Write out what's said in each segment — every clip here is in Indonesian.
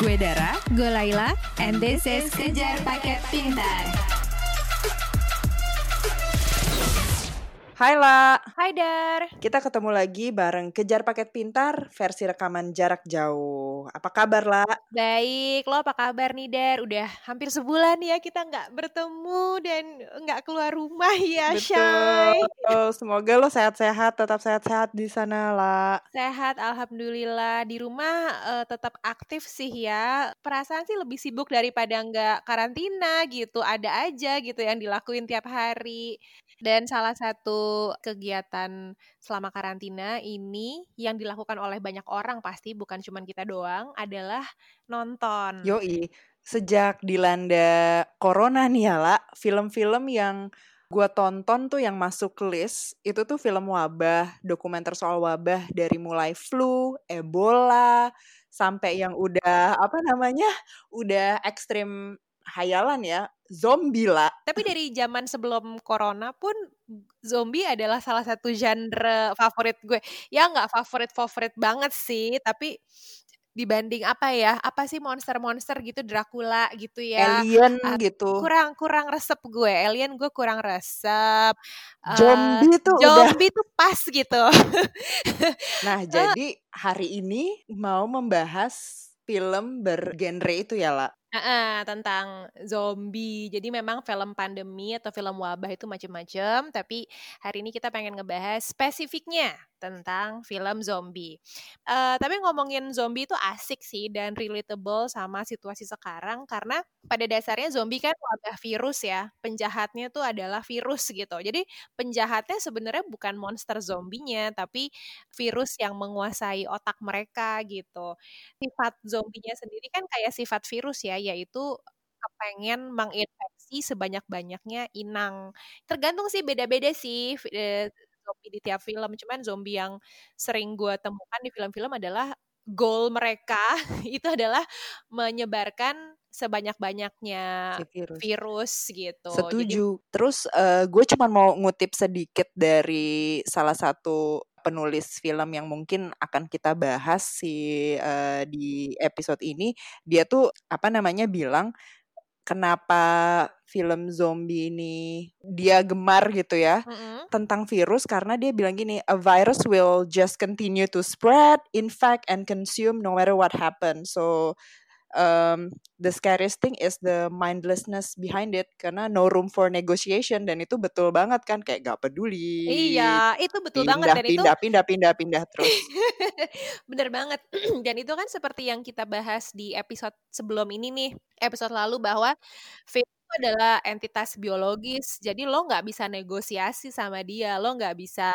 Gue Dara, Gue Laila, and this is Kejar Paket Pintar. Hai La, Hai Dar. kita ketemu lagi bareng Kejar Paket Pintar versi rekaman jarak jauh. Apa kabar La? Baik, lo apa kabar nih Dar? Udah hampir sebulan ya kita nggak bertemu dan nggak keluar rumah ya, Shay. Betul, semoga lo sehat-sehat, tetap sehat-sehat di sana La. Sehat, alhamdulillah. Di rumah eh, tetap aktif sih ya. Perasaan sih lebih sibuk daripada nggak karantina gitu. Ada aja gitu yang dilakuin tiap hari. Dan salah satu kegiatan selama karantina ini yang dilakukan oleh banyak orang pasti bukan cuma kita doang adalah nonton. Yoi, sejak dilanda corona nih ya La, film-film yang gue tonton tuh yang masuk list itu tuh film wabah, dokumenter soal wabah dari mulai flu, Ebola, sampai yang udah apa namanya, udah ekstrim hayalan ya, zombie lah. Tapi dari zaman sebelum corona pun zombie adalah salah satu genre favorit gue. Ya nggak favorit-favorit banget sih, tapi dibanding apa ya? Apa sih monster-monster gitu Dracula gitu ya. Alien Ah, gitu. Kurang kurang resep gue. Alien gue kurang resep. Eh, Zombie tuh udah. zombie tuh pas gitu. Nah, jadi hari ini mau membahas film bergenre itu ya, La. Heeh, tentang zombie. Jadi memang film pandemi atau film wabah itu macam-macam, tapi hari ini kita pengen ngebahas spesifiknya tentang film zombie. Eh, tapi ngomongin zombie itu asik sih dan relatable sama situasi sekarang karena pada dasarnya zombie kan wabah virus ya. Penjahatnya tuh adalah virus gitu. Jadi penjahatnya sebenarnya bukan monster zombinya, tapi virus yang menguasai otak mereka gitu sifat zombinya sendiri kan kayak sifat virus ya, yaitu kepengen menginfeksi sebanyak-banyaknya inang. Tergantung sih beda-beda sih eh, zombie di tiap film. Cuman zombie yang sering gue temukan di film-film adalah goal mereka itu adalah menyebarkan sebanyak-banyaknya Si virus. virus gitu. Jadi Setuju. Terus eh, gue cuma mau ngutip sedikit dari salah satu penulis film yang mungkin akan kita bahas si eh, di episode ini. Dia tuh apa namanya bilang kenapa film zombie ini dia gemar gitu ya Mm-mm. tentang virus karena dia bilang gini a virus will just continue to spread infect and consume no matter what happens so um, the scariest thing is the mindlessness behind it karena no room for negotiation dan itu betul banget kan kayak gak peduli Iya, itu betul banget pindah dan itu pindah pindah pindah pindah terus Bener banget. Dan itu kan seperti yang kita bahas di episode sebelum ini nih, episode lalu bahwa virus itu adalah entitas biologis. Jadi lo nggak bisa negosiasi sama dia, lo nggak bisa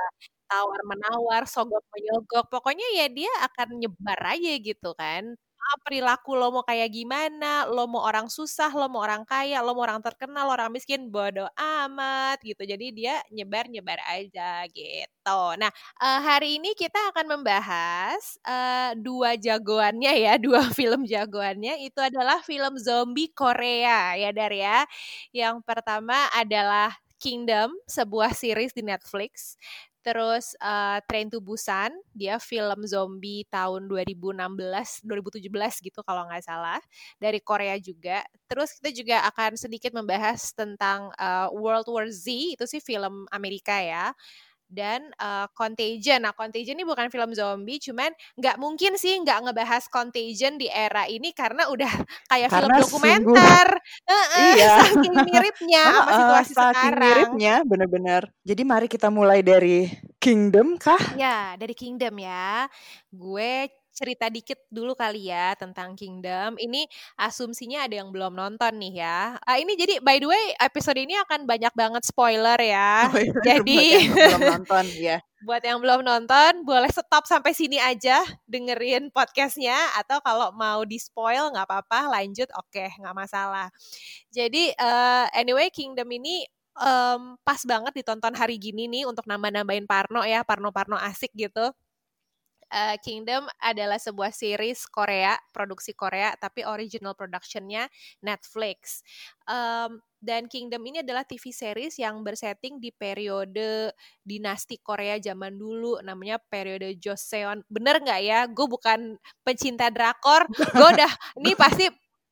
tawar menawar, sogok menyogok. Pokoknya ya dia akan nyebar aja gitu kan. Ah, perilaku lo mau kayak gimana, lo mau orang susah, lo mau orang kaya, lo mau orang terkenal, lo orang miskin, bodo amat gitu. Jadi dia nyebar-nyebar aja gitu. Nah, Eh, hari ini kita akan membahas eh, dua jagoannya ya, dua film jagoannya itu adalah film zombie Korea ya Dar ya. Yang pertama adalah Kingdom, sebuah series di Netflix. Terus eh, Train to Busan, dia film zombie tahun 2016, 2017 gitu kalau nggak salah, dari Korea juga. Terus kita juga akan sedikit membahas tentang eh, World War Z, itu sih film Amerika ya dan eh, Contagion. Nah, Contagion ini bukan film zombie, cuman nggak mungkin sih nggak ngebahas Contagion di era ini karena udah kayak film Karena dokumenter. Heeh, Iya. saking miripnya sama Heeh, situasi saking sekarang. miripnya bener-bener jadi mari kita mulai dari Kingdom kah Ya, dari Kingdom ya. Gue cerita dikit dulu kali ya tentang Kingdom. Ini asumsinya ada yang belum nonton nih ya. Ah, ini jadi by the way episode ini akan banyak banget spoiler ya. Oh, iya, buat Jadi yang belum nonton ya buat yang belum nonton boleh stop sampai sini aja dengerin podcastnya atau kalau mau di spoil nggak apa-apa lanjut oke nggak masalah jadi eh, anyway Kingdom ini em, pas banget ditonton hari gini nih untuk nambah-nambahin Parno ya Parno-Parno asik gitu Eh, Kingdom adalah sebuah series Korea, produksi Korea, tapi original productionnya Netflix. Em, dan Kingdom ini adalah TV series yang bersetting di periode dinasti Korea zaman dulu namanya periode Joseon. Bener nggak ya? Gue bukan pecinta drakor. Gue udah ini pasti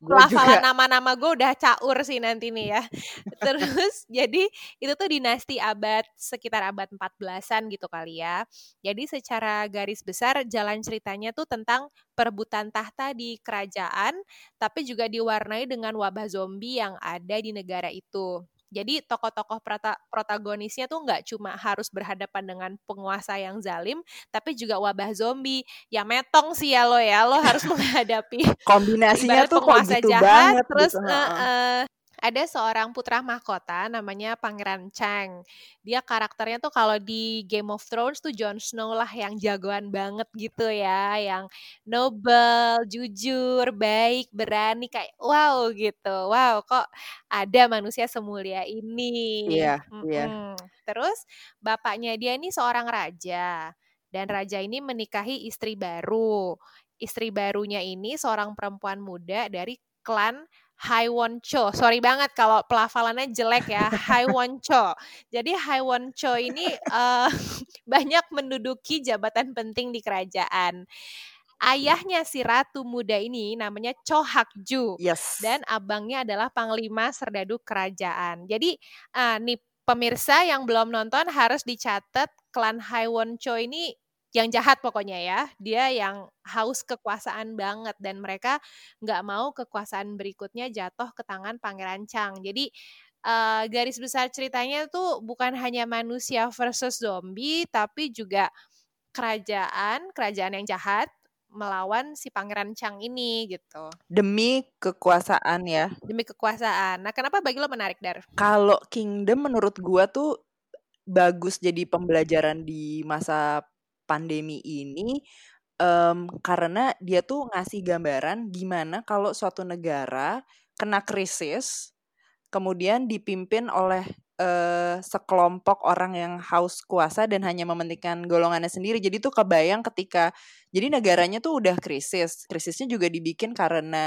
pelafalan nama-nama gue udah caur sih nanti nih ya. Terus jadi itu tuh dinasti abad sekitar abad 14-an gitu kali ya. Jadi secara garis besar jalan ceritanya tuh tentang perebutan tahta di kerajaan tapi juga diwarnai dengan wabah zombie yang ada di negara itu. Jadi tokoh-tokoh protagonisnya tuh nggak cuma harus berhadapan dengan penguasa yang zalim, tapi juga wabah zombie. Ya metong sih ya lo ya, lo harus menghadapi kombinasinya tuh penguasa gitu jahat, banget terus gitu. uh, uh, ada seorang putra mahkota namanya Pangeran Chang. Dia karakternya tuh kalau di Game of Thrones tuh Jon Snow lah yang jagoan banget gitu ya, yang noble, jujur, baik, berani kayak wow gitu. Wow, kok ada manusia semulia ini. Iya, mm -hmm. iya. Terus bapaknya dia ini seorang raja dan raja ini menikahi istri baru. Istri barunya ini seorang perempuan muda dari klan Haiwon Cho. Sorry banget kalau pelafalannya jelek ya. Haiwon Cho. Jadi Haiwon Cho ini uh, banyak menduduki jabatan penting di kerajaan. Ayahnya si ratu muda ini namanya Cho Hakju. Yes. Dan abangnya adalah panglima serdadu kerajaan. Jadi uh, nih pemirsa yang belum nonton harus dicatat klan Haiwon Cho ini yang jahat pokoknya ya. Dia yang haus kekuasaan banget dan mereka nggak mau kekuasaan berikutnya jatuh ke tangan Pangeran Chang. Jadi uh, garis besar ceritanya tuh bukan hanya manusia versus zombie, tapi juga kerajaan, kerajaan yang jahat melawan si Pangeran Chang ini gitu. Demi kekuasaan ya. Demi kekuasaan. Nah, kenapa bagi lo menarik, Dar? Kalau Kingdom menurut gua tuh bagus jadi pembelajaran di masa pandemi ini um, karena dia tuh ngasih gambaran gimana kalau suatu negara kena krisis kemudian dipimpin oleh uh, sekelompok orang yang haus kuasa dan hanya mementingkan golongannya sendiri. Jadi tuh kebayang ketika jadi negaranya tuh udah krisis. Krisisnya juga dibikin karena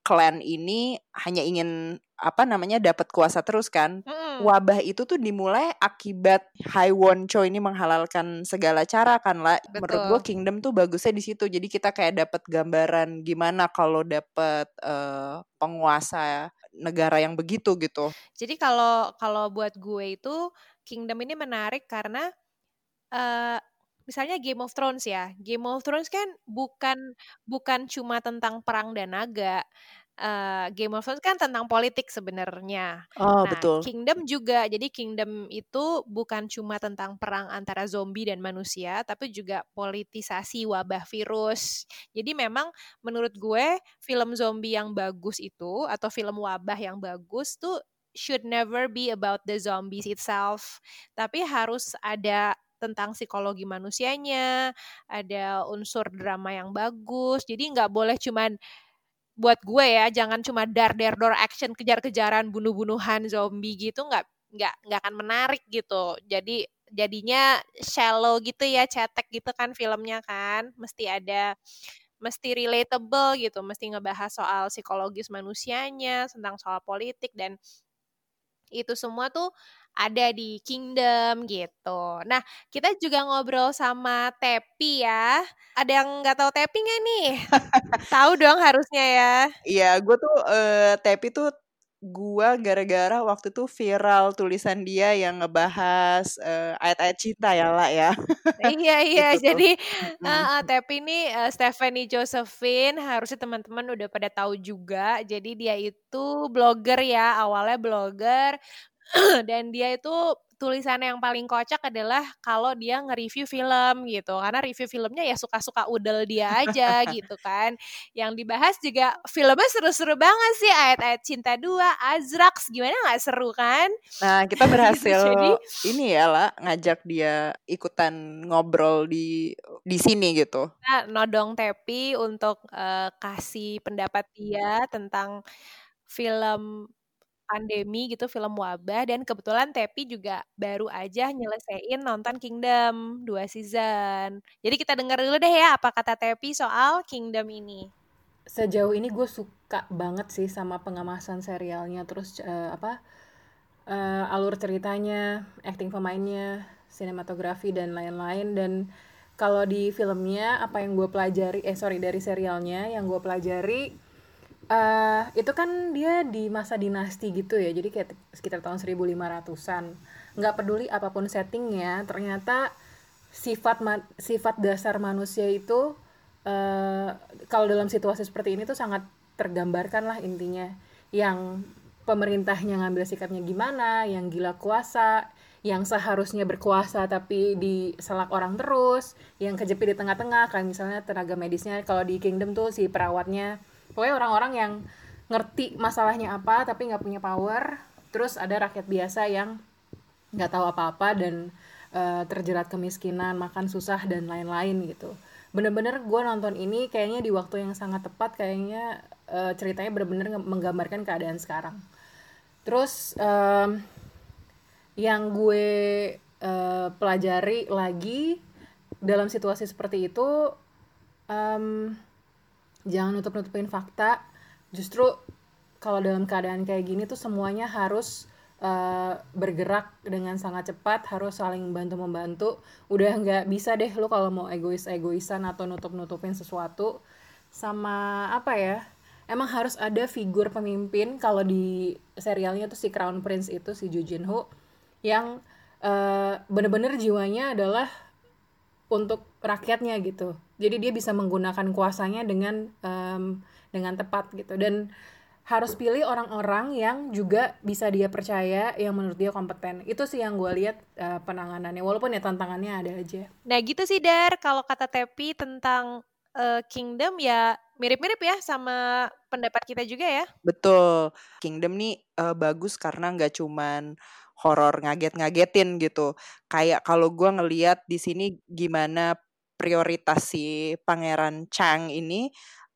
klan ini hanya ingin apa namanya dapat kuasa terus kan. Mm. Wabah itu tuh dimulai akibat Haiwon Cho ini menghalalkan segala cara kan lah. Menurut gue Kingdom tuh bagusnya di situ. Jadi kita kayak dapat gambaran gimana kalau dapat uh, penguasa negara yang begitu gitu. Jadi kalau kalau buat gue itu Kingdom ini menarik karena uh, misalnya Game of Thrones ya. Game of Thrones kan bukan bukan cuma tentang perang dan naga uh, Game of Thrones kan tentang politik sebenarnya. Oh, nah, betul. Kingdom juga. Jadi Kingdom itu bukan cuma tentang perang antara zombie dan manusia, tapi juga politisasi wabah virus. Jadi memang menurut gue film zombie yang bagus itu atau film wabah yang bagus tuh should never be about the zombies itself, tapi harus ada tentang psikologi manusianya, ada unsur drama yang bagus. Jadi nggak boleh cuman buat gue ya jangan cuma dar dar dor action kejar-kejaran bunuh-bunuhan zombie gitu nggak nggak nggak akan menarik gitu. Jadi jadinya shallow gitu ya cetek gitu kan filmnya kan mesti ada mesti relatable gitu mesti ngebahas soal psikologis manusianya tentang soal politik dan itu semua tuh ada di Kingdom gitu. Nah, kita juga ngobrol sama Tepi ya. Ada yang nggak tahu Tepi nggak nih? tahu dong harusnya ya. Iya, gue tuh uh, Tepi tuh gua gara-gara waktu itu viral tulisan dia yang ngebahas uh, ayat-ayat cinta ya lah ya. iya iya gitu jadi uh, uh, tapi ini uh, Stephanie Josephine harusnya teman-teman udah pada tahu juga. Jadi dia itu blogger ya awalnya blogger dan dia itu tulisan yang paling kocak adalah kalau dia nge-review film gitu. Karena review filmnya ya suka-suka udel dia aja gitu kan. Yang dibahas juga filmnya seru-seru banget sih. Ayat-ayat cinta dua Azrax. Gimana nggak seru kan? Nah kita berhasil Jadi, ini ya lah ngajak dia ikutan ngobrol di di sini gitu. Nah, nodong Tepi untuk uh, kasih pendapat dia tentang film pandemi gitu, film wabah dan kebetulan Tepi juga baru aja nyelesain nonton Kingdom 2 season. Jadi kita dengar dulu deh ya apa kata Tepi soal Kingdom ini. sejauh ini gue suka banget sih sama pengemasan serialnya terus uh, apa uh, alur ceritanya, acting pemainnya, sinematografi dan lain-lain dan kalau di filmnya apa yang gue pelajari eh sorry dari serialnya yang gue pelajari uh, itu kan dia di masa dinasti gitu ya jadi kayak sekitar tahun 1500-an nggak peduli apa pun settingnya ternyata sifat sifat dasar manusia itu uh, kalau dalam situasi seperti ini tuh sangat tergambarkan lah intinya. Yang pemerintahnya ngambil sikapnya gimana yang gila kuasa yang seharusnya berkuasa tapi diselak orang terus, yang kejepit di tengah-tengah kayak misalnya tenaga medisnya. Kalau di Kingdom tuh si perawatnya, pokoknya orang-orang yang ngerti masalahnya apa tapi nggak punya power, terus ada rakyat biasa yang nggak tahu apa-apa dan uh, terjerat kemiskinan, makan susah dan lain-lain gitu. Bener-bener gue nonton ini kayaknya di waktu yang sangat tepat, kayaknya uh, ceritanya bener-bener menggambarkan keadaan sekarang. Terus um, yang gue uh, pelajari lagi dalam situasi seperti itu um, jangan nutup nutupin fakta. Justru kalau dalam keadaan kayak gini tuh semuanya harus uh, bergerak dengan sangat cepat harus saling bantu membantu udah nggak bisa deh lo kalau mau egois egoisan atau nutup nutupin sesuatu. Sama apa ya emang harus ada figur pemimpin. Kalau di serialnya tuh si Crown Prince itu si Joo Jin Ho yang uh, bener-bener jiwanya adalah untuk rakyatnya gitu. Jadi dia bisa menggunakan kuasanya dengan um, dengan tepat gitu. Dan harus pilih orang-orang yang juga bisa dia percaya yang menurut dia kompeten. Itu sih yang gue lihat uh, penanganannya. Walaupun ya tantangannya ada aja. Nah gitu sih dar. Kalau kata Tepi tentang uh, Kingdom ya mirip-mirip ya sama pendapat kita juga ya. Betul. Kingdom nih uh, bagus karena nggak cuman horor ngaget-ngagetin gitu. Kayak kalau gue ngeliat di sini gimana prioritas si Pangeran Chang ini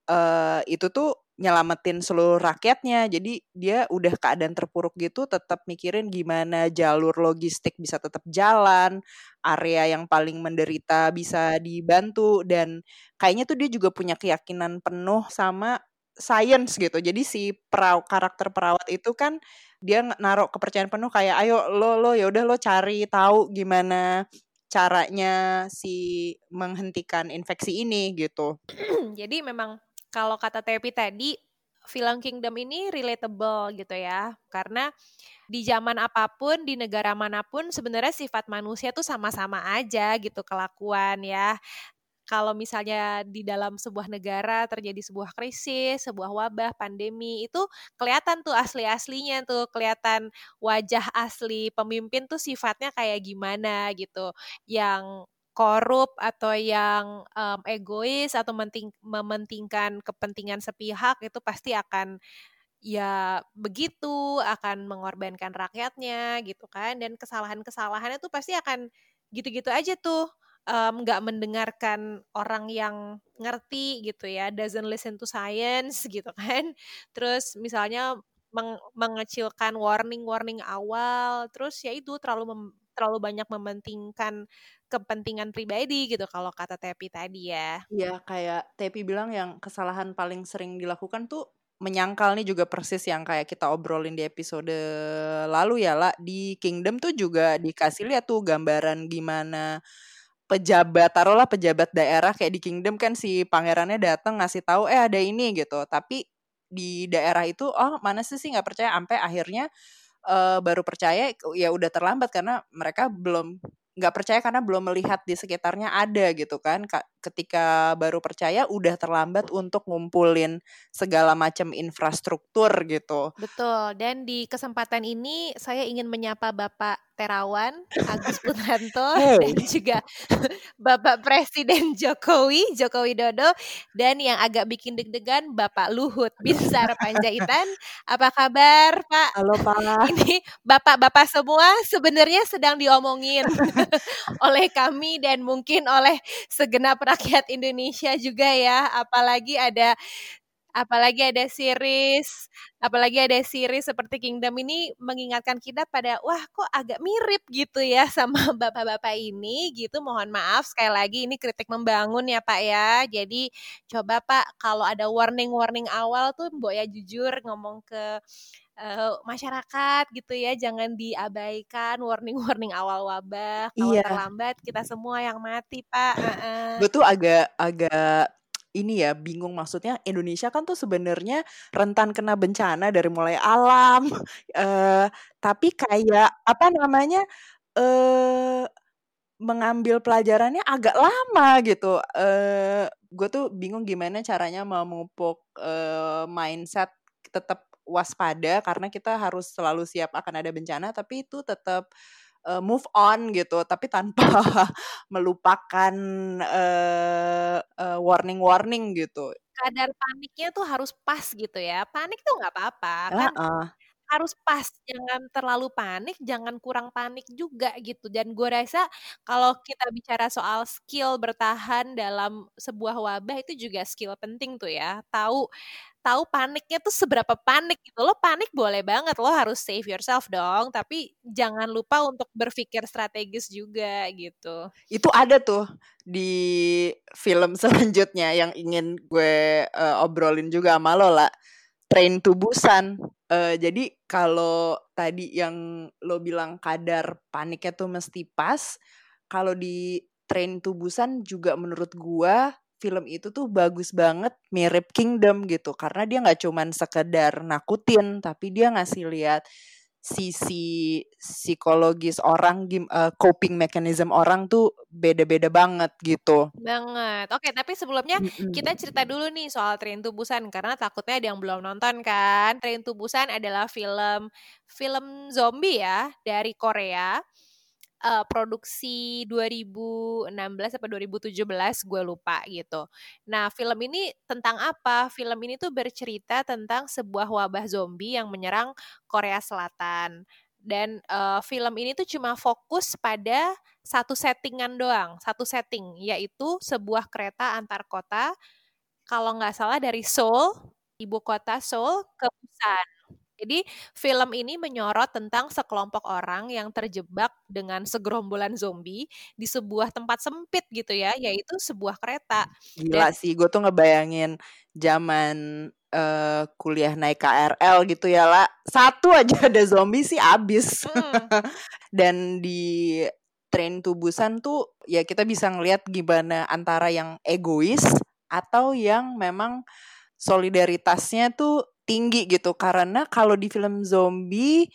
uh, itu tuh nyelamatin seluruh rakyatnya. Jadi dia udah keadaan terpuruk gitu tetap mikirin gimana jalur logistik bisa tetap jalan, area yang paling menderita bisa dibantu dan kayaknya tuh dia juga punya keyakinan penuh sama science gitu. Jadi si peraw karakter perawat itu kan dia naruh kepercayaan penuh kayak ayo lo lo ya udah lo cari tahu gimana caranya si menghentikan infeksi ini gitu. Jadi memang kalau kata Tepi tadi film Kingdom ini relatable gitu ya. Karena di zaman apa pun, di negara mana pun sebenarnya sifat manusia tuh sama-sama aja gitu kelakuan ya kalau misalnya di dalam sebuah negara terjadi sebuah krisis, sebuah wabah, pandemi, itu kelihatan tuh asli-aslinya tuh, kelihatan wajah asli pemimpin tuh sifatnya kayak gimana gitu. Yang korup atau yang um, egois atau menting, mementingkan kepentingan sepihak itu pasti akan ya begitu akan mengorbankan rakyatnya gitu kan dan kesalahan-kesalahannya tuh pasti akan gitu-gitu aja tuh nggak um, mendengarkan orang yang ngerti gitu ya, doesn't listen to science gitu kan. Terus misalnya meng mengecilkan warning-warning awal, terus ya itu terlalu mem terlalu banyak mementingkan kepentingan pribadi gitu kalau kata Tepi tadi ya. Iya, kayak Tepi bilang yang kesalahan paling sering dilakukan tuh menyangkal nih juga persis yang kayak kita obrolin di episode lalu ya lah di Kingdom tuh juga dikasih lihat tuh gambaran gimana pejabat taruhlah pejabat daerah kayak di Kingdom kan si pangerannya datang ngasih tahu eh ada ini gitu. Tapi di daerah itu oh mana sih sih? Nggak percaya. Sampai akhirnya uh, baru percaya ya udah terlambat karena mereka belum nggak percaya karena belum melihat di sekitarnya ada gitu kan ketika baru percaya udah terlambat untuk ngumpulin segala macam infrastruktur gitu. Betul dan di kesempatan ini saya ingin menyapa Bapak Terawan Agus Putranto hey. dan juga Bapak Presiden Jokowi Joko Widodo dan yang agak bikin deg-degan Bapak Luhut Binsar Panjaitan. Apa kabar Pak? Halo Pak. Ini Bapak-bapak semua sebenarnya sedang diomongin oleh kami dan mungkin oleh segenap rakyat Indonesia juga ya apalagi ada apalagi ada series, apalagi ada series seperti Kingdom ini mengingatkan kita pada wah kok agak mirip gitu ya sama bapak-bapak ini gitu. Mohon maaf sekali lagi ini kritik membangun ya Pak ya. Jadi coba Pak kalau ada warning-warning awal tuh Mbok ya jujur ngomong ke uh, masyarakat gitu ya jangan diabaikan warning-warning awal wabah kalau Iya. terlambat kita semua yang mati pak uh-uh. Gue tuh agak agak ini ya bingung maksudnya Indonesia kan tuh sebenarnya rentan kena bencana dari mulai alam eh tapi kayak apa namanya eh mengambil pelajarannya agak lama gitu eh gue tuh bingung gimana caranya memupuk eh, mindset tetap waspada karena kita harus selalu siap akan ada bencana tapi itu tetap uh, move on gitu tapi tanpa melupakan uh, uh, warning warning gitu kadar paniknya tuh harus pas gitu ya panik tuh nggak apa-apa kan uh -uh. harus pas jangan terlalu panik jangan kurang panik juga gitu dan gue rasa kalau kita bicara soal skill bertahan dalam sebuah wabah itu juga skill penting tuh ya tahu tahu paniknya tuh seberapa panik gitu. Lo panik boleh banget, lo harus save yourself dong, tapi jangan lupa untuk berpikir strategis juga gitu. Itu ada tuh di film selanjutnya yang ingin gue uh, obrolin juga sama lo lah. Train to Busan. Uh, jadi kalau tadi yang lo bilang kadar paniknya tuh mesti pas, kalau di Train to Busan juga menurut gue film itu tuh bagus banget mirip Kingdom gitu karena dia nggak cuman sekedar nakutin tapi dia ngasih lihat sisi psikologis orang uh, coping mechanism orang tuh beda-beda banget gitu. Banget. Oke, tapi sebelumnya mm-hmm. kita cerita dulu nih soal Train to Busan karena takutnya ada yang belum nonton kan. Train to Busan adalah film film zombie ya dari Korea uh, produksi 2016 atau 2017 gue lupa gitu. Nah, film ini tentang apa? Film ini tuh bercerita tentang sebuah wabah zombie yang menyerang Korea Selatan. Dan uh, film ini tuh cuma fokus pada satu settingan doang, satu setting, yaitu sebuah kereta antar kota. Kalau nggak salah dari Seoul, ibu kota Seoul ke Busan. Jadi film ini menyorot tentang sekelompok orang yang terjebak dengan segerombolan zombie di sebuah tempat sempit gitu ya, yaitu sebuah kereta. Gila Dan, sih, gue tuh ngebayangin zaman uh, kuliah naik KRL gitu ya lah. Satu aja ada zombie sih abis. Hmm. Dan di train tubusan tuh ya kita bisa ngeliat gimana antara yang egois atau yang memang solidaritasnya tuh tinggi gitu. Karena kalau di film zombie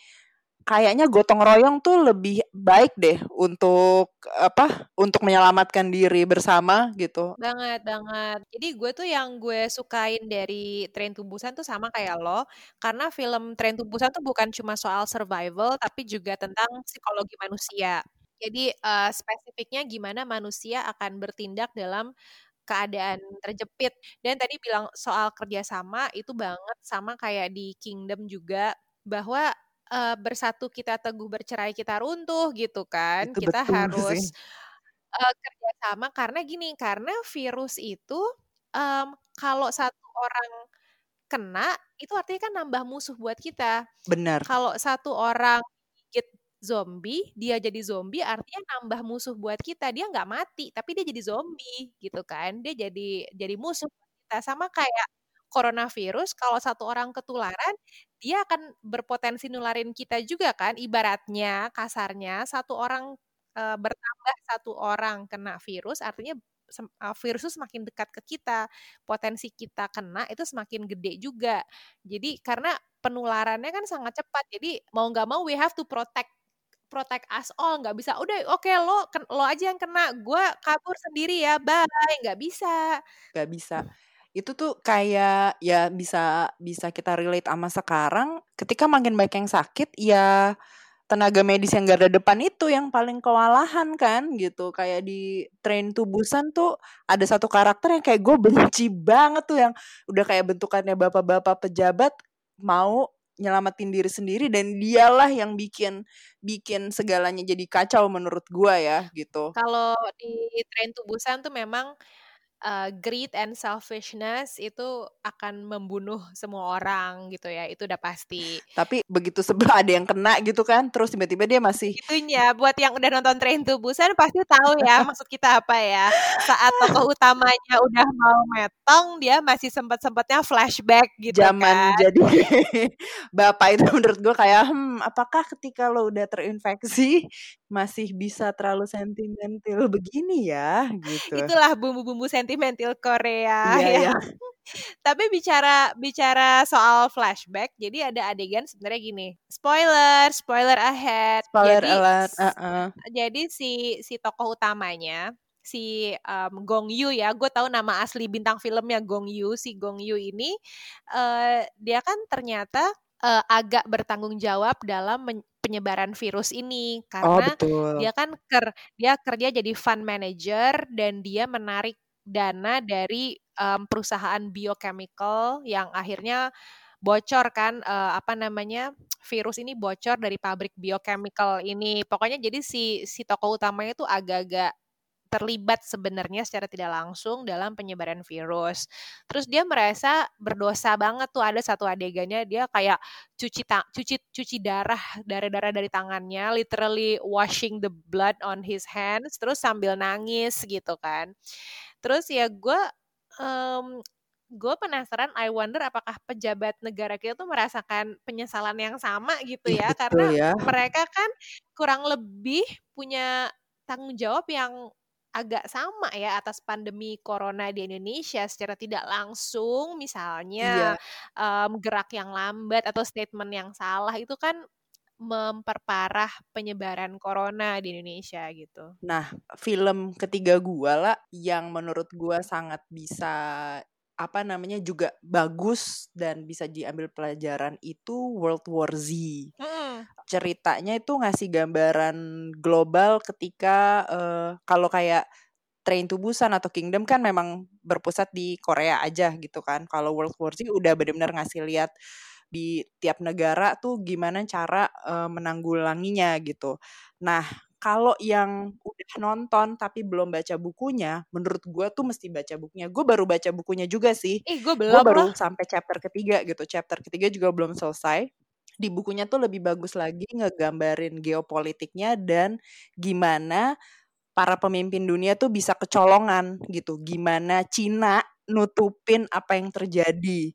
kayaknya gotong royong tuh lebih baik deh untuk apa untuk menyelamatkan diri bersama gitu. Banget banget. Jadi gue tuh yang gue sukain dari Train to Busan tuh sama kayak lo. Karena film Train to Busan tuh bukan cuma soal survival tapi juga tentang psikologi manusia. Jadi uh, spesifiknya gimana manusia akan bertindak dalam keadaan terjepit. Dan tadi bilang soal kerjasama itu banget sama kayak di Kingdom juga bahwa uh, bersatu kita teguh bercerai kita runtuh gitu kan. Itu kita harus uh, kerjasama karena gini karena virus itu um, kalau satu orang kena itu artinya kan nambah musuh buat kita. Benar. Kalau satu orang zombie, dia jadi zombie artinya nambah musuh buat kita. Dia nggak mati, tapi dia jadi zombie gitu kan. Dia jadi jadi musuh kita sama kayak coronavirus kalau satu orang ketularan, dia akan berpotensi nularin kita juga kan. Ibaratnya kasarnya satu orang e, bertambah satu orang kena virus artinya virus itu semakin dekat ke kita, potensi kita kena itu semakin gede juga. Jadi karena penularannya kan sangat cepat, jadi mau nggak mau we have to protect protect us all nggak bisa udah oke okay, lo lo aja yang kena gue kabur sendiri ya bye. Nggak bisa. Nggak bisa. Itu tuh kayak ya bisa bisa kita relate sama sekarang ketika makin banyak yang sakit ya tenaga medis yang garda depan itu yang paling kewalahan kan gitu. Kayak di train tubusan tuh ada satu karakter yang kayak gue benci banget tuh yang udah kayak bentukannya bapak-bapak pejabat mau nyelamatin diri sendiri dan dialah yang bikin bikin segalanya jadi kacau menurut gua ya gitu. Kalau di tren tubusan tuh memang uh, greed and selfishness itu akan membunuh semua orang gitu ya itu udah pasti. Tapi begitu sebelah ada yang kena gitu kan terus tiba-tiba dia masih itunya buat yang udah nonton Train to Busan pasti tahu ya maksud kita apa ya. Saat tokoh utamanya udah mau metong dia masih sempat-sempatnya flashback gitu zaman kan. jadi bapak itu menurut gue kayak hmm apakah ketika lo udah terinfeksi masih bisa terlalu sentimental begini ya? Gitu. Itulah bumbu-bumbu sentimental Korea Iya, ya. iya. Tapi bicara bicara soal flashback, jadi ada adegan sebenarnya gini. Spoiler, spoiler ahead. Spoiler jadi, alert, s- uh-uh. jadi si si tokoh utamanya si um, Gong Yu ya, gue tahu nama asli bintang filmnya Gong Yu. Si Gong Yu ini eh, dia kan ternyata eh, agak bertanggung jawab dalam penyebaran virus ini oh karena betul dia kan ker dia kerja jadi fund manager dan dia menarik dana dari em, perusahaan biochemical yang akhirnya bocor kan eh, apa namanya virus ini bocor dari pabrik biochemical ini pokoknya jadi si si tokoh utamanya tuh agak-agak terlibat sebenarnya secara tidak langsung dalam penyebaran virus. Terus dia merasa berdosa banget tuh ada satu adegannya dia kayak cuci ta- cuci cuci darah darah-darah dari tangannya, literally washing the blood on his hands, terus sambil nangis gitu kan. Terus ya gue gue penasaran, I wonder apakah pejabat negara kita tuh merasakan penyesalan yang sama gitu Ih, ya, betul karena ya. mereka kan kurang lebih punya tanggung jawab yang agak sama ya atas pandemi corona di Indonesia. Secara tidak langsung iya. misalnya em, gerak yang lambat atau statement yang salah itu kan memperparah penyebaran corona di Indonesia gitu. Nah, film ketiga gua lah yang menurut gua sangat bisa apa namanya juga bagus dan bisa diambil pelajaran itu World War Z. Mm-mm. Ceritanya itu ngasih gambaran global ketika eh, kalau kayak Train to Busan atau Kingdom kan memang berpusat di Korea aja gitu kan. Kalau World War Z udah benar-benar ngasih lihat di tiap negara tuh gimana cara eh, menanggulanginya gitu. Nah, kalau yang udah nonton tapi belum baca bukunya, menurut gua tuh mesti baca bukunya. Gue baru baca bukunya juga sih. Ih, gue Gue belum baru loh. sampai chapter ketiga gitu. Chapter ketiga juga belum selesai. Di bukunya tuh lebih bagus lagi ngegambarin geopolitiknya dan gimana para pemimpin dunia tuh bisa kecolongan gitu. Gimana Cina nutupin apa yang terjadi.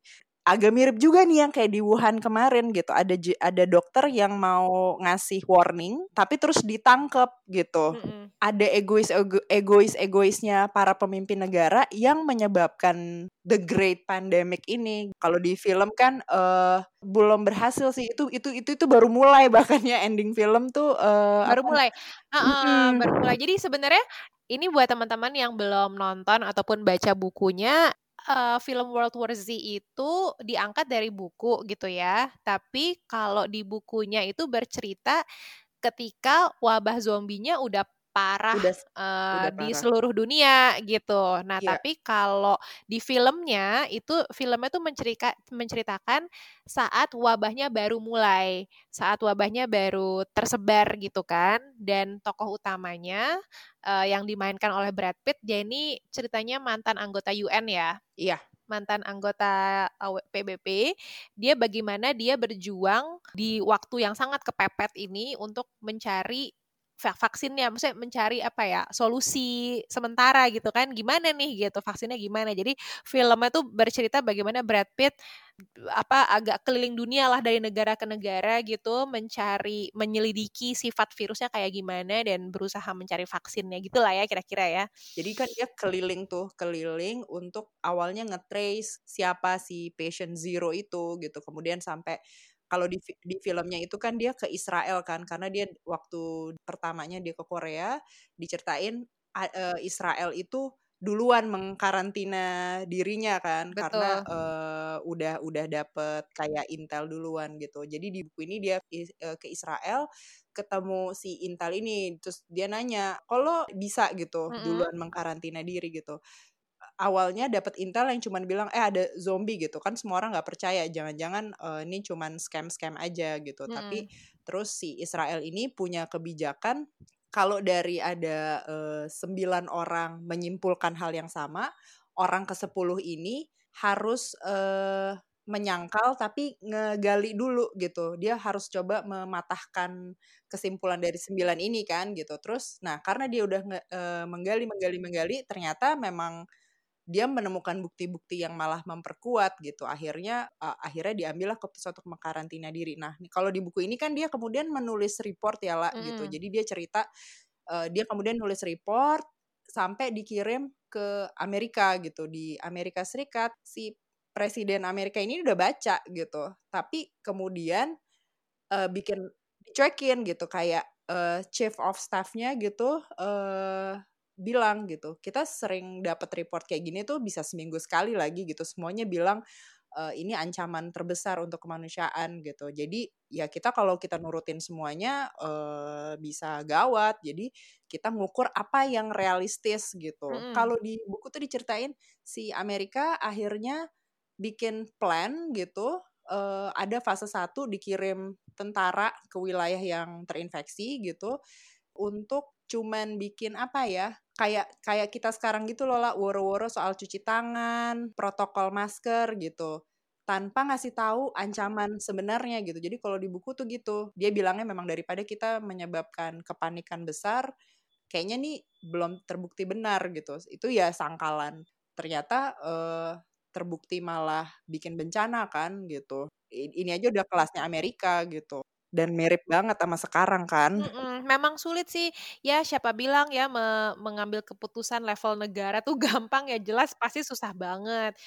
Agak mirip juga nih yang kayak di Wuhan kemarin gitu. Ada ada dokter yang mau ngasih warning tapi terus ditangkep gitu. Mm-mm. Ada egois egois egoisnya para pemimpin negara yang menyebabkan the great pandemic ini. Kalau di film kan eh belum berhasil sih itu itu itu itu baru mulai bahkan ya ending film tuh eh Baru apa mulai. Heeh, baru mulai. Jadi sebenarnya ini buat teman-teman yang belum nonton ataupun baca bukunya, eh, film World War Z itu diangkat dari buku gitu ya. Tapi kalau di bukunya itu bercerita ketika wabah zombinya udah parah udah eh, udah di parah. seluruh dunia gitu. Nah, Iya. tapi kalau di filmnya itu filmnya tuh mencerita menceritakan saat wabahnya baru mulai, saat wabahnya baru tersebar gitu kan. Dan tokoh utamanya eh, yang dimainkan oleh Brad Pitt, dia ini ceritanya mantan anggota UN ya Iya. mantan anggota eh, PBB, dia bagaimana dia berjuang di waktu yang sangat kepepet ini untuk mencari vaksinnya, maksudnya mencari apa ya solusi sementara gitu kan, gimana nih gitu vaksinnya gimana. Jadi filmnya tuh bercerita bagaimana Brad Pitt apa agak keliling dunia lah dari negara ke negara gitu mencari menyelidiki sifat virusnya kayak gimana dan berusaha mencari vaksinnya gitulah ya kira-kira ya. Jadi kan dia keliling tuh, keliling untuk awalnya nge-trace siapa si patient zero itu gitu. Kemudian sampai kalau di di filmnya itu kan dia ke Israel kan karena dia waktu pertamanya dia ke Korea diceritain eh, Israel itu duluan mengkarantina dirinya kan karena Betul. eh, udah udah dapet kayak intel duluan gitu. Jadi di buku ini dia eh, ke Israel ketemu si Intel ini terus dia nanya kalau bisa gitu Mm-mm. duluan mengkarantina diri gitu awalnya dapat intel yang cuman bilang eh ada zombie gitu kan semua orang nggak percaya jangan-jangan eh, ini cuman scam-scam aja gitu tapi Mm-mm. terus si Israel ini punya kebijakan kalau dari ada eh, sembilan orang menyimpulkan hal yang sama orang ke 10 ini harus uh, menyangkal tapi ngegali dulu gitu. Dia harus coba mematahkan kesimpulan dari sembilan ini kan gitu. Terus nah karena dia udah nge, uh, menggali menggali menggali ternyata memang dia menemukan bukti-bukti yang malah memperkuat gitu. Akhirnya uh, akhirnya diambillah keputusan untuk mengkarantina diri. Nah, kalau di buku ini kan dia kemudian menulis report ya lah mm. gitu. Jadi dia cerita uh, dia kemudian nulis report sampai dikirim ke Amerika gitu. Di Amerika Serikat si presiden Amerika ini udah baca gitu tapi kemudian uh, bikin dicuekin gitu kayak uh, chief of staffnya gitu uh, bilang gitu kita sering dapat report kayak gini tuh bisa seminggu sekali lagi gitu semuanya bilang uh, ini ancaman terbesar untuk kemanusiaan gitu. Jadi ya kita kalau kita nurutin semuanya uh, bisa gawat. Jadi kita ngukur apa yang realistis gitu. Mm -hmm. kalau di buku tuh diceritain si Amerika akhirnya bikin plan gitu uh, ada fase satu dikirim tentara ke wilayah yang terinfeksi gitu untuk cuman bikin apa ya kayak kayak kita sekarang gitu loh lah woro-woro soal cuci tangan protokol masker gitu tanpa ngasih tahu ancaman sebenarnya gitu jadi kalau di buku tuh gitu dia bilangnya memang daripada kita menyebabkan kepanikan besar kayaknya nih belum terbukti benar gitu itu ya sangkalan ternyata uh, terbukti malah bikin bencana kan gitu. Ini aja udah kelasnya Amerika gitu. Dan mirip banget sama sekarang kan. Mm-mm, memang sulit sih. Ya siapa bilang ya me- mengambil keputusan level negara tuh gampang ya jelas pasti susah banget.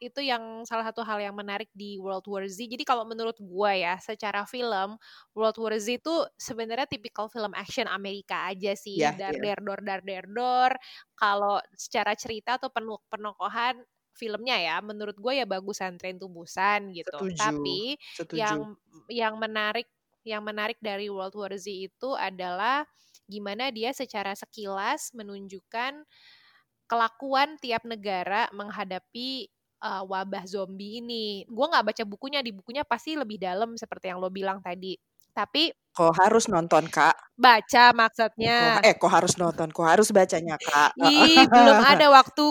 Itu yang salah satu hal yang menarik di World War Z. Jadi kalau menurut gue ya, secara film World War Z itu sebenarnya tipikal film action Amerika aja sih. Yeah, dar yeah. der dor dar der dor. Kalau secara cerita atau penuh penokohan filmnya ya menurut gue ya bagusan Train to Busan gitu Setuju. tapi Setuju. yang yang menarik yang menarik dari World War Z itu adalah gimana dia secara sekilas menunjukkan kelakuan tiap negara menghadapi uh, wabah zombie ini. Gue nggak baca bukunya, di bukunya pasti lebih dalam seperti yang lo bilang tadi. Tapi kok harus nonton kak? Baca maksudnya. Kok, eh kok harus nonton? Kok harus bacanya kak? Ih belum ada waktu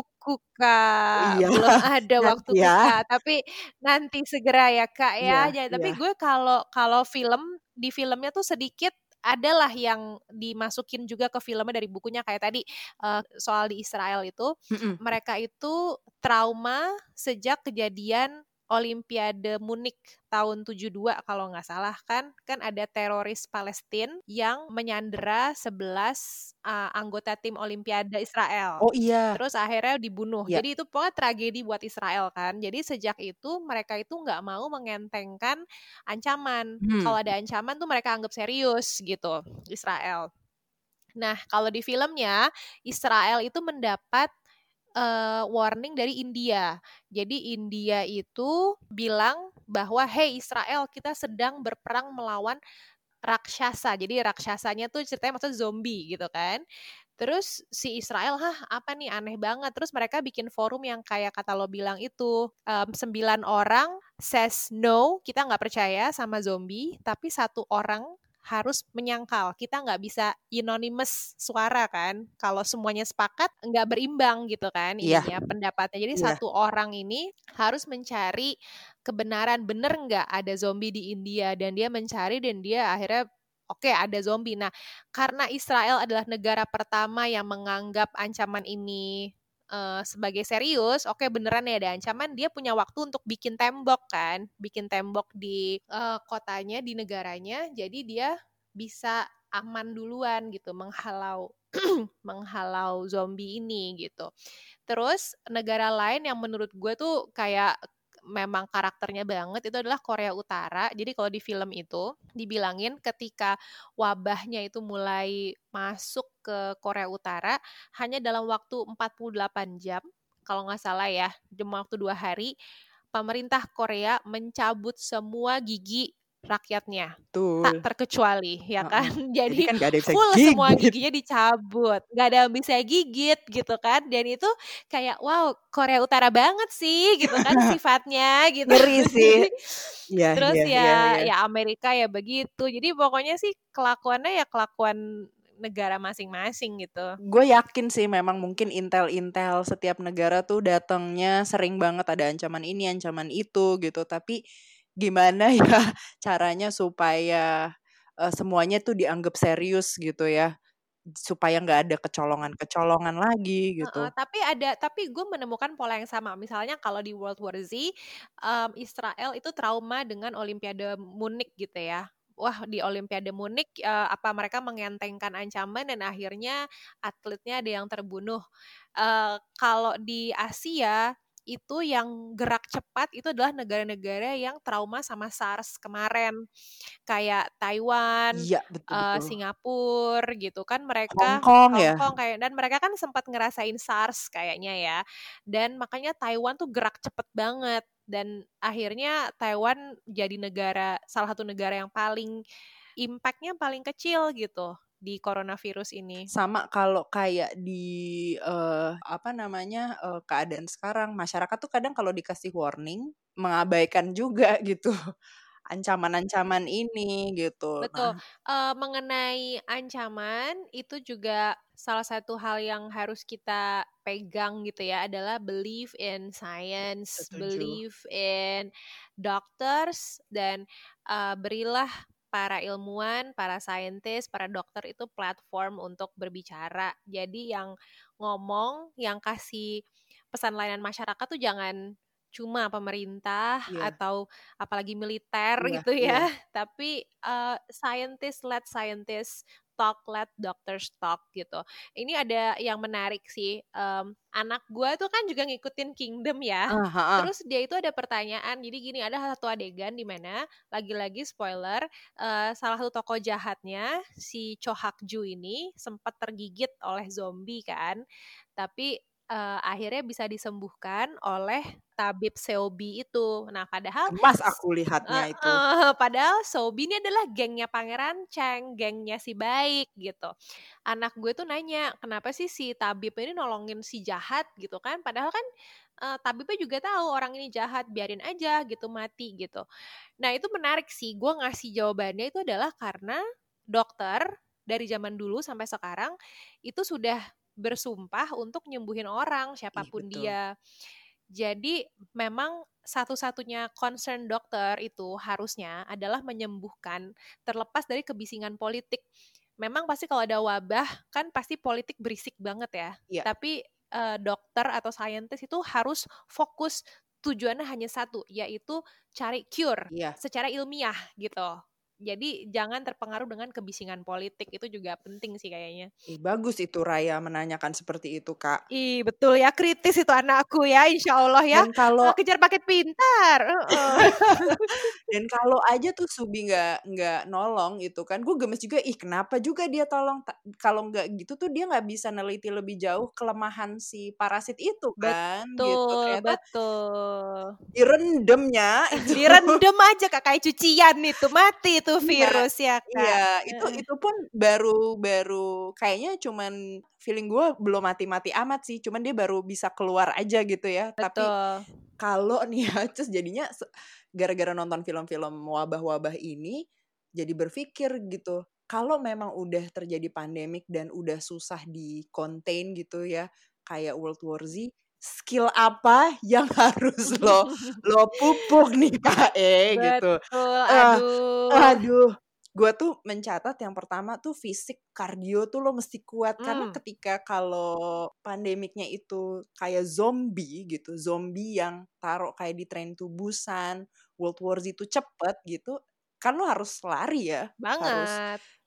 kak iya. belum ada waktu ya. kak tapi nanti segera ya kak ya, ya, ya. tapi ya. gue kalau kalau film di filmnya tuh sedikit adalah yang dimasukin juga ke filmnya dari bukunya kayak tadi uh, soal di Israel itu mm -mm. mereka itu trauma sejak kejadian Olimpiade Munich tahun 72 kalau nggak salah kan kan ada teroris Palestina yang menyandera 11 uh, anggota tim Olimpiade Israel. Oh iya. Terus akhirnya dibunuh. Yeah. Jadi itu pokoknya tragedi buat Israel kan. Jadi sejak itu mereka itu nggak mau mengentengkan ancaman. Hmm. Kalau ada ancaman tuh mereka anggap serius gitu Israel. Nah, kalau di filmnya Israel itu mendapat uh, warning dari India. Jadi India itu bilang bahwa hey Israel kita sedang berperang melawan raksasa. Jadi raksasanya tuh ceritanya maksudnya zombie gitu kan. Terus si Israel, hah apa nih aneh banget. Terus mereka bikin forum yang kayak kata lo bilang itu um, sembilan orang says no, kita nggak percaya sama zombie, tapi satu orang harus menyangkal. Kita nggak bisa anonymous suara kan. Kalau semuanya sepakat nggak berimbang gitu kan yeah. ininya pendapatnya. Jadi yeah. satu orang ini harus mencari kebenaran bener nggak ada zombie di India dan dia mencari dan dia akhirnya oke okay, ada zombie. Nah, karena Israel adalah negara pertama yang menganggap ancaman ini uh, sebagai serius, oke okay, beneran ya ada ancaman, dia punya waktu untuk bikin tembok kan, bikin tembok di uh, kotanya, di negaranya, jadi dia bisa aman duluan gitu, menghalau menghalau zombie ini gitu. Terus negara lain yang menurut gue tuh kayak memang karakternya banget itu adalah Korea Utara. Jadi kalau di film itu dibilangin ketika wabahnya itu mulai masuk ke Korea Utara hanya dalam waktu 48 jam kalau nggak salah ya, jam waktu dua hari pemerintah Korea mencabut semua gigi rakyatnya. Betul. tak terkecuali ya kan? Uh, jadi, kan gak ada full gigit. semua giginya dicabut. Nggak ada yang bisa gigit gitu kan? Dan itu kayak wow Korea Utara banget sih gitu kan sifatnya gitu. Ngeri sih. Ya, terus ya, ya, ya ya Amerika ya begitu. Jadi pokoknya sih kelakuannya ya kelakuan negara masing-masing gitu. Gue yakin sih memang mungkin intel-intel setiap negara tuh datangnya sering banget ada ancaman ini, ancaman itu gitu. Tapi gimana ya caranya supaya uh, semuanya tuh dianggap serius gitu ya supaya nggak ada kecolongan-kecolongan lagi gitu. Uh, tapi ada, tapi gue menemukan pola yang sama. Misalnya kalau di World War Z, um, Israel itu trauma dengan Olimpiade Munich gitu ya. Wah di Olimpiade Munich uh, apa mereka mengentengkan ancaman dan akhirnya atletnya ada yang terbunuh. Uh, kalau di Asia itu yang gerak cepat itu adalah negara-negara yang trauma sama SARS kemarin. Kayak Taiwan, iya, betul, uh, betul. Singapura gitu kan mereka Hong Kong ya. Kayak dan mereka kan sempat ngerasain SARS kayaknya ya. Dan makanya Taiwan tuh gerak cepet banget. Dan akhirnya Taiwan jadi negara salah satu negara yang paling impactnya paling kecil gitu di coronavirus ini. Sama kalau kayak di uh, apa namanya uh, keadaan sekarang masyarakat tuh kadang kalau dikasih warning mengabaikan juga gitu ancaman-ancaman ini gitu. Betul. Nah. Uh, mengenai ancaman itu juga salah satu hal yang harus kita pegang gitu ya adalah believe in science, Setuju. believe in doctors dan uh, berilah para ilmuwan, para saintis, para dokter itu platform untuk berbicara. Jadi yang ngomong, yang kasih pesan layanan masyarakat tuh jangan cuma pemerintah yeah. atau apalagi militer yeah, gitu ya, yeah. tapi uh, scientist led scientist talk let doctors talk gitu. Ini ada yang menarik sih. Um, anak gue tuh kan juga ngikutin Kingdom ya. Uh, -huh. Terus dia itu ada pertanyaan. Jadi gini ada satu adegan di mana lagi-lagi spoiler uh, salah satu tokoh jahatnya si Cho Hak Ju ini sempat tergigit oleh zombie kan. Tapi uh, akhirnya bisa disembuhkan oleh tabib Seobi itu. Nah, padahal Mas aku lihatnya uh, itu. Uh, padahal Seobi ini adalah gengnya Pangeran Cheng, gengnya si baik gitu. Anak gue tuh nanya, kenapa sih si tabib ini nolongin si jahat gitu kan? Padahal kan uh, tabibnya juga tahu orang ini jahat, biarin aja gitu mati gitu. Nah, itu menarik sih. Gue ngasih jawabannya itu adalah karena dokter dari zaman dulu sampai sekarang itu sudah bersumpah untuk nyembuhin orang siapa pun Ih, dia. Jadi memang satu-satunya concern dokter itu harusnya adalah menyembuhkan terlepas dari kebisingan politik. Memang pasti kalau ada wabah kan pasti politik berisik banget ya. Yeah. Tapi uh, dokter atau saintis itu harus fokus tujuannya hanya satu yaitu cari cure yeah. secara ilmiah gitu. Jadi jangan terpengaruh dengan kebisingan politik itu juga penting sih kayaknya. Ih, bagus itu Raya menanyakan seperti itu kak. Ih betul ya kritis itu anakku ya Insya Allah ya. Dan kalau kejar paket pintar. Dan kalau aja tuh Subi nggak nggak nolong itu kan, gue gemes juga. Ih kenapa juga dia tolong? Kalau nggak gitu tuh dia nggak bisa neliti lebih jauh kelemahan si parasit itu kan. Betul gitu. Ternyata betul. Direndamnya. Direndam aja kak kayak cucian itu mati itu virus ya, ya Kak. Iya, itu itu pun baru baru kayaknya cuman feeling gue belum mati-mati amat sih, cuman dia baru bisa keluar aja gitu ya. Betul. Tapi kalau nih ya, terus jadinya gara-gara nonton film-film wabah-wabah ini jadi berpikir gitu, kalau memang udah terjadi pandemik dan udah susah di contain gitu ya, kayak World War Z, skill apa yang harus lo lo pupuk nih kak E gitu. Aduh. Uh, aduh. Gue tuh mencatat yang pertama tuh fisik kardio tuh lo mesti kuat hmm. karena ketika kalau pandemiknya itu kayak zombie gitu, zombie yang taruh kayak di tren tubusan, World War Z itu cepet gitu, kan lo harus lari ya, banget harus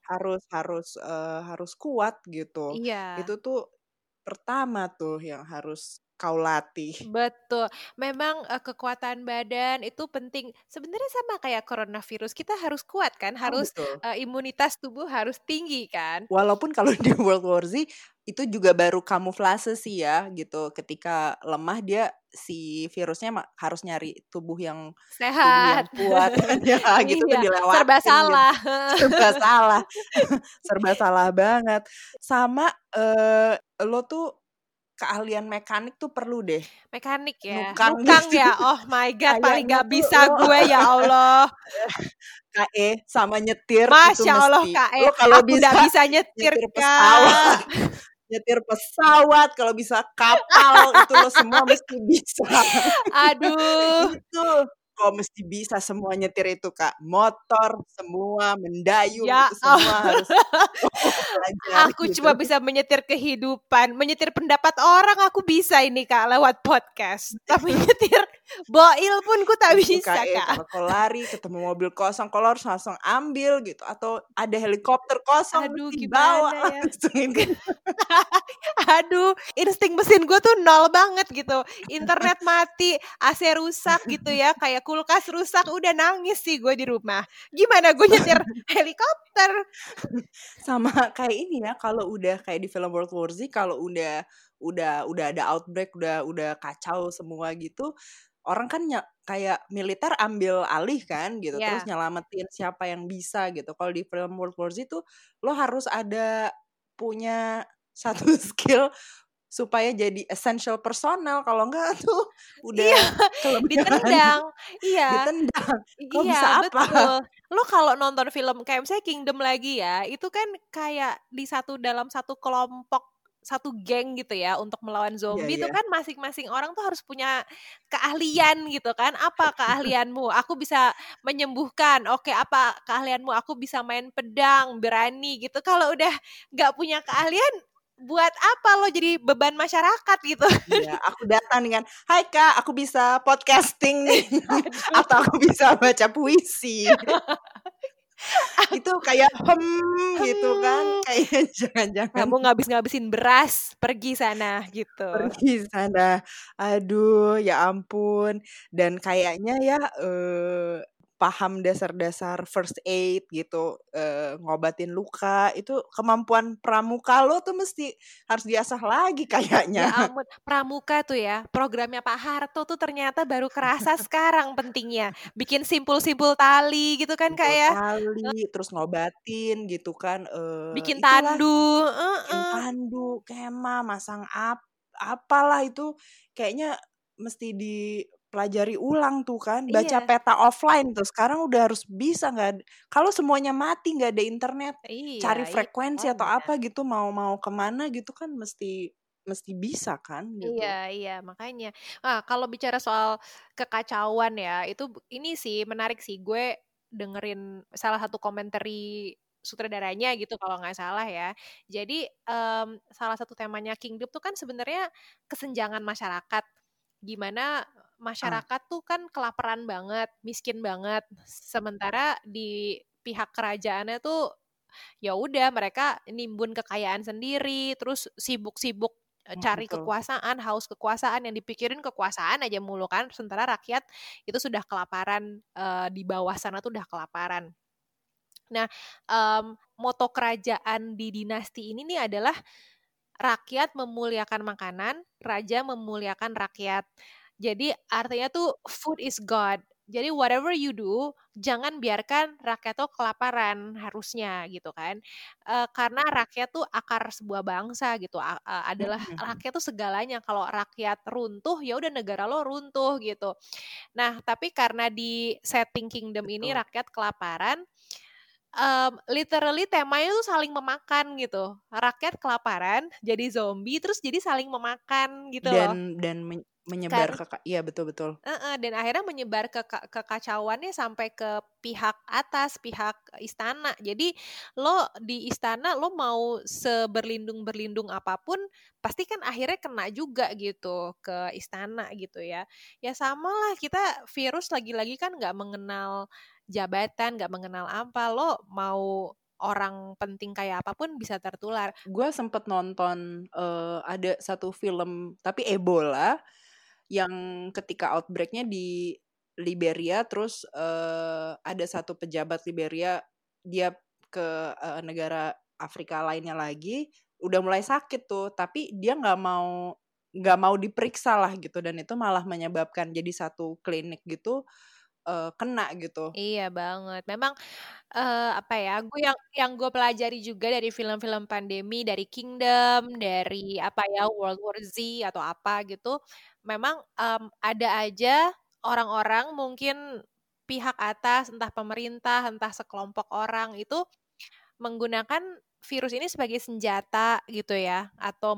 harus harus uh, harus kuat gitu. Iya. Itu tuh pertama tuh yang harus kau latih. Betul. Memang uh, kekuatan badan itu penting. Sebenarnya sama kayak coronavirus, kita harus kuat kan, oh, harus oh, uh, imunitas tubuh harus tinggi kan. Walaupun kalau di World War Z itu juga baru kamuflase sih ya gitu. Ketika lemah dia si virusnya harus nyari tubuh yang sehat, tubuh yang kuat ya gitu iya, tuh dilewati. Serba gitu. salah. Gitu. serba salah. serba salah banget. Sama uh, lo tuh keahlian mekanik tuh perlu deh. Mekanik ya. Nukang Nukang gitu. ya. Oh my god, paling gak tuh bisa lo gue ya Allah. KE sama nyetir itu Masya Allah mesti. E, Lo kalau aku bisa bisa nyetir nyetir pesawat, nyetir pesawat, kalau bisa kapal itu lo semua mesti bisa. Aduh. itu kok mesti bisa semua nyetir itu kak motor semua mendayung Ya itu semua Allah. harus belajar Aku gitu. cuma bisa menyetir kehidupan, menyetir pendapat orang aku bisa ini Kak lewat podcast. Tapi nyetir boil pun ku tak bisa KE, Kak. kalau lari ketemu mobil kosong kalau harus langsung ambil gitu atau ada helikopter kosong Aduh, gimana bawa ya? Aduh, insting mesin gue tuh nol banget gitu. Internet mati, AC rusak gitu ya, kayak kulkas rusak, udah nangis sih gue di rumah. Gimana gue nyetir helikopter? sama kayak ini ya kalau udah kayak di film World War Z kalau udah udah udah ada outbreak udah udah kacau semua gitu orang kan ny- kayak militer ambil alih kan gitu Ya. terus nyelamatin siapa yang bisa gitu kalau di film World War Z tuh lo harus ada punya satu skill supaya jadi essential personal kalau enggak tuh udah Iya, ditendang. Iya. ditendang Kau Iya, bisa apa? betul. Lo kalau nonton film kayak misalnya Kingdom lagi ya, itu kan kayak di satu dalam satu kelompok satu geng gitu ya untuk melawan zombie itu iya. kan masing-masing orang tuh harus punya keahlian gitu kan. Apa keahlianmu? Aku bisa menyembuhkan. Oke, apa keahlianmu? Aku bisa main pedang, berani gitu. Kalau udah nggak punya keahlian, buat apa lo jadi beban masyarakat gitu? Iya, aku datang dengan, Hai kak, aku bisa podcasting nih, atau aku bisa baca puisi. itu kayak hem gitu kan, kayak jangan-jangan Kamu ngabis-ngabisin beras, pergi sana gitu. pergi sana. Aduh, ya ampun. Dan kayaknya ya eh, paham dasar-dasar first aid gitu, eh, ngobatin luka itu kemampuan pramuka lo tuh mesti harus diasah lagi Ya kayaknya. ampun, pramuka tuh ya, programnya Pak Harto tuh ternyata baru kerasa sekarang pentingnya. Bikin simpul-simpul tali gitu kan Kak Simpul ya. tali, terus ngobatin gitu kan. eh Bikin itulah tandu. bikin heeh. tandu, kemah, masang ap, apalah itu kayaknya mesti dipelajari ulang tuh kan. Baca Iya. peta offline tuh sekarang udah harus bisa nggak? Kalau semuanya mati nggak ada internet, cari Iya, iya frekuensi atau makanya. apa gitu mau mau ke mana gitu kan mesti mesti bisa kan gitu. Iya, iya, makanya. Ah, kalau bicara soal kekacauan ya, itu ini sih menarik sih. Gue dengerin salah satu komentari sutradaranya gitu kalau nggak salah ya. Jadi em, salah satu temanya Kingdom tuh kan sebenarnya kesenjangan masyarakat. Gimana Ah. masyarakat tuh kan kelaparan banget, miskin banget. Sementara di pihak kerajaannya tuh ya udah mereka nimbun kekayaan sendiri, terus sibuk-sibuk eh, Hmm, cari betul. kekuasaan, haus kekuasaan yang dipikirin kekuasaan aja mulu kan. Sementara rakyat itu sudah kelaparan eh, di bawah sana tuh udah kelaparan. Nah, em, moto kerajaan di dinasti ini nih adalah rakyat memuliakan makanan, raja memuliakan rakyat. Jadi artinya tuh food is God. Jadi whatever you do, jangan biarkan rakyat tuh kelaparan harusnya gitu kan. Eh, karena rakyat tuh akar sebuah bangsa gitu. A- a- adalah rakyat tuh segalanya. Kalau rakyat runtuh, ya udah negara lo runtuh gitu. Nah, tapi karena di setting kingdom ini Betul. rakyat kelaparan, um, literally temanya tuh saling memakan gitu. Rakyat kelaparan, jadi zombie, terus jadi saling memakan gitu loh. Dan dan men- menyebar Kan, ke iya betul betul. Heeh, dan akhirnya menyebar ke ke- kekacauannya sampai ke pihak atas, pihak istana. Jadi lo di istana lo mau seberlindung-berlindung apa pun, pasti kan akhirnya kena juga gitu ke istana gitu ya. Ya sama lah kita virus lagi-lagi kan nggak mengenal jabatan, nggak mengenal apa. Lo mau orang penting kayak apa pun bisa tertular. Gue sempet nonton eh, ada satu film tapi Ebola yang ketika outbreaknya di Liberia terus eh, ada satu pejabat Liberia dia ke eh, negara Afrika lainnya lagi udah mulai sakit tuh tapi dia nggak mau nggak mau diperiksa lah gitu dan itu malah menyebabkan jadi satu klinik gitu uh, kena gitu. Iya banget. Memang uh, apa ya? Gue yang yang gue pelajari juga dari film-film pandemi, dari Kingdom, dari apa ya World War Z atau apa gitu. Memang um, ada aja orang-orang mungkin pihak atas, entah pemerintah, entah sekelompok orang itu menggunakan virus ini sebagai senjata gitu ya, atau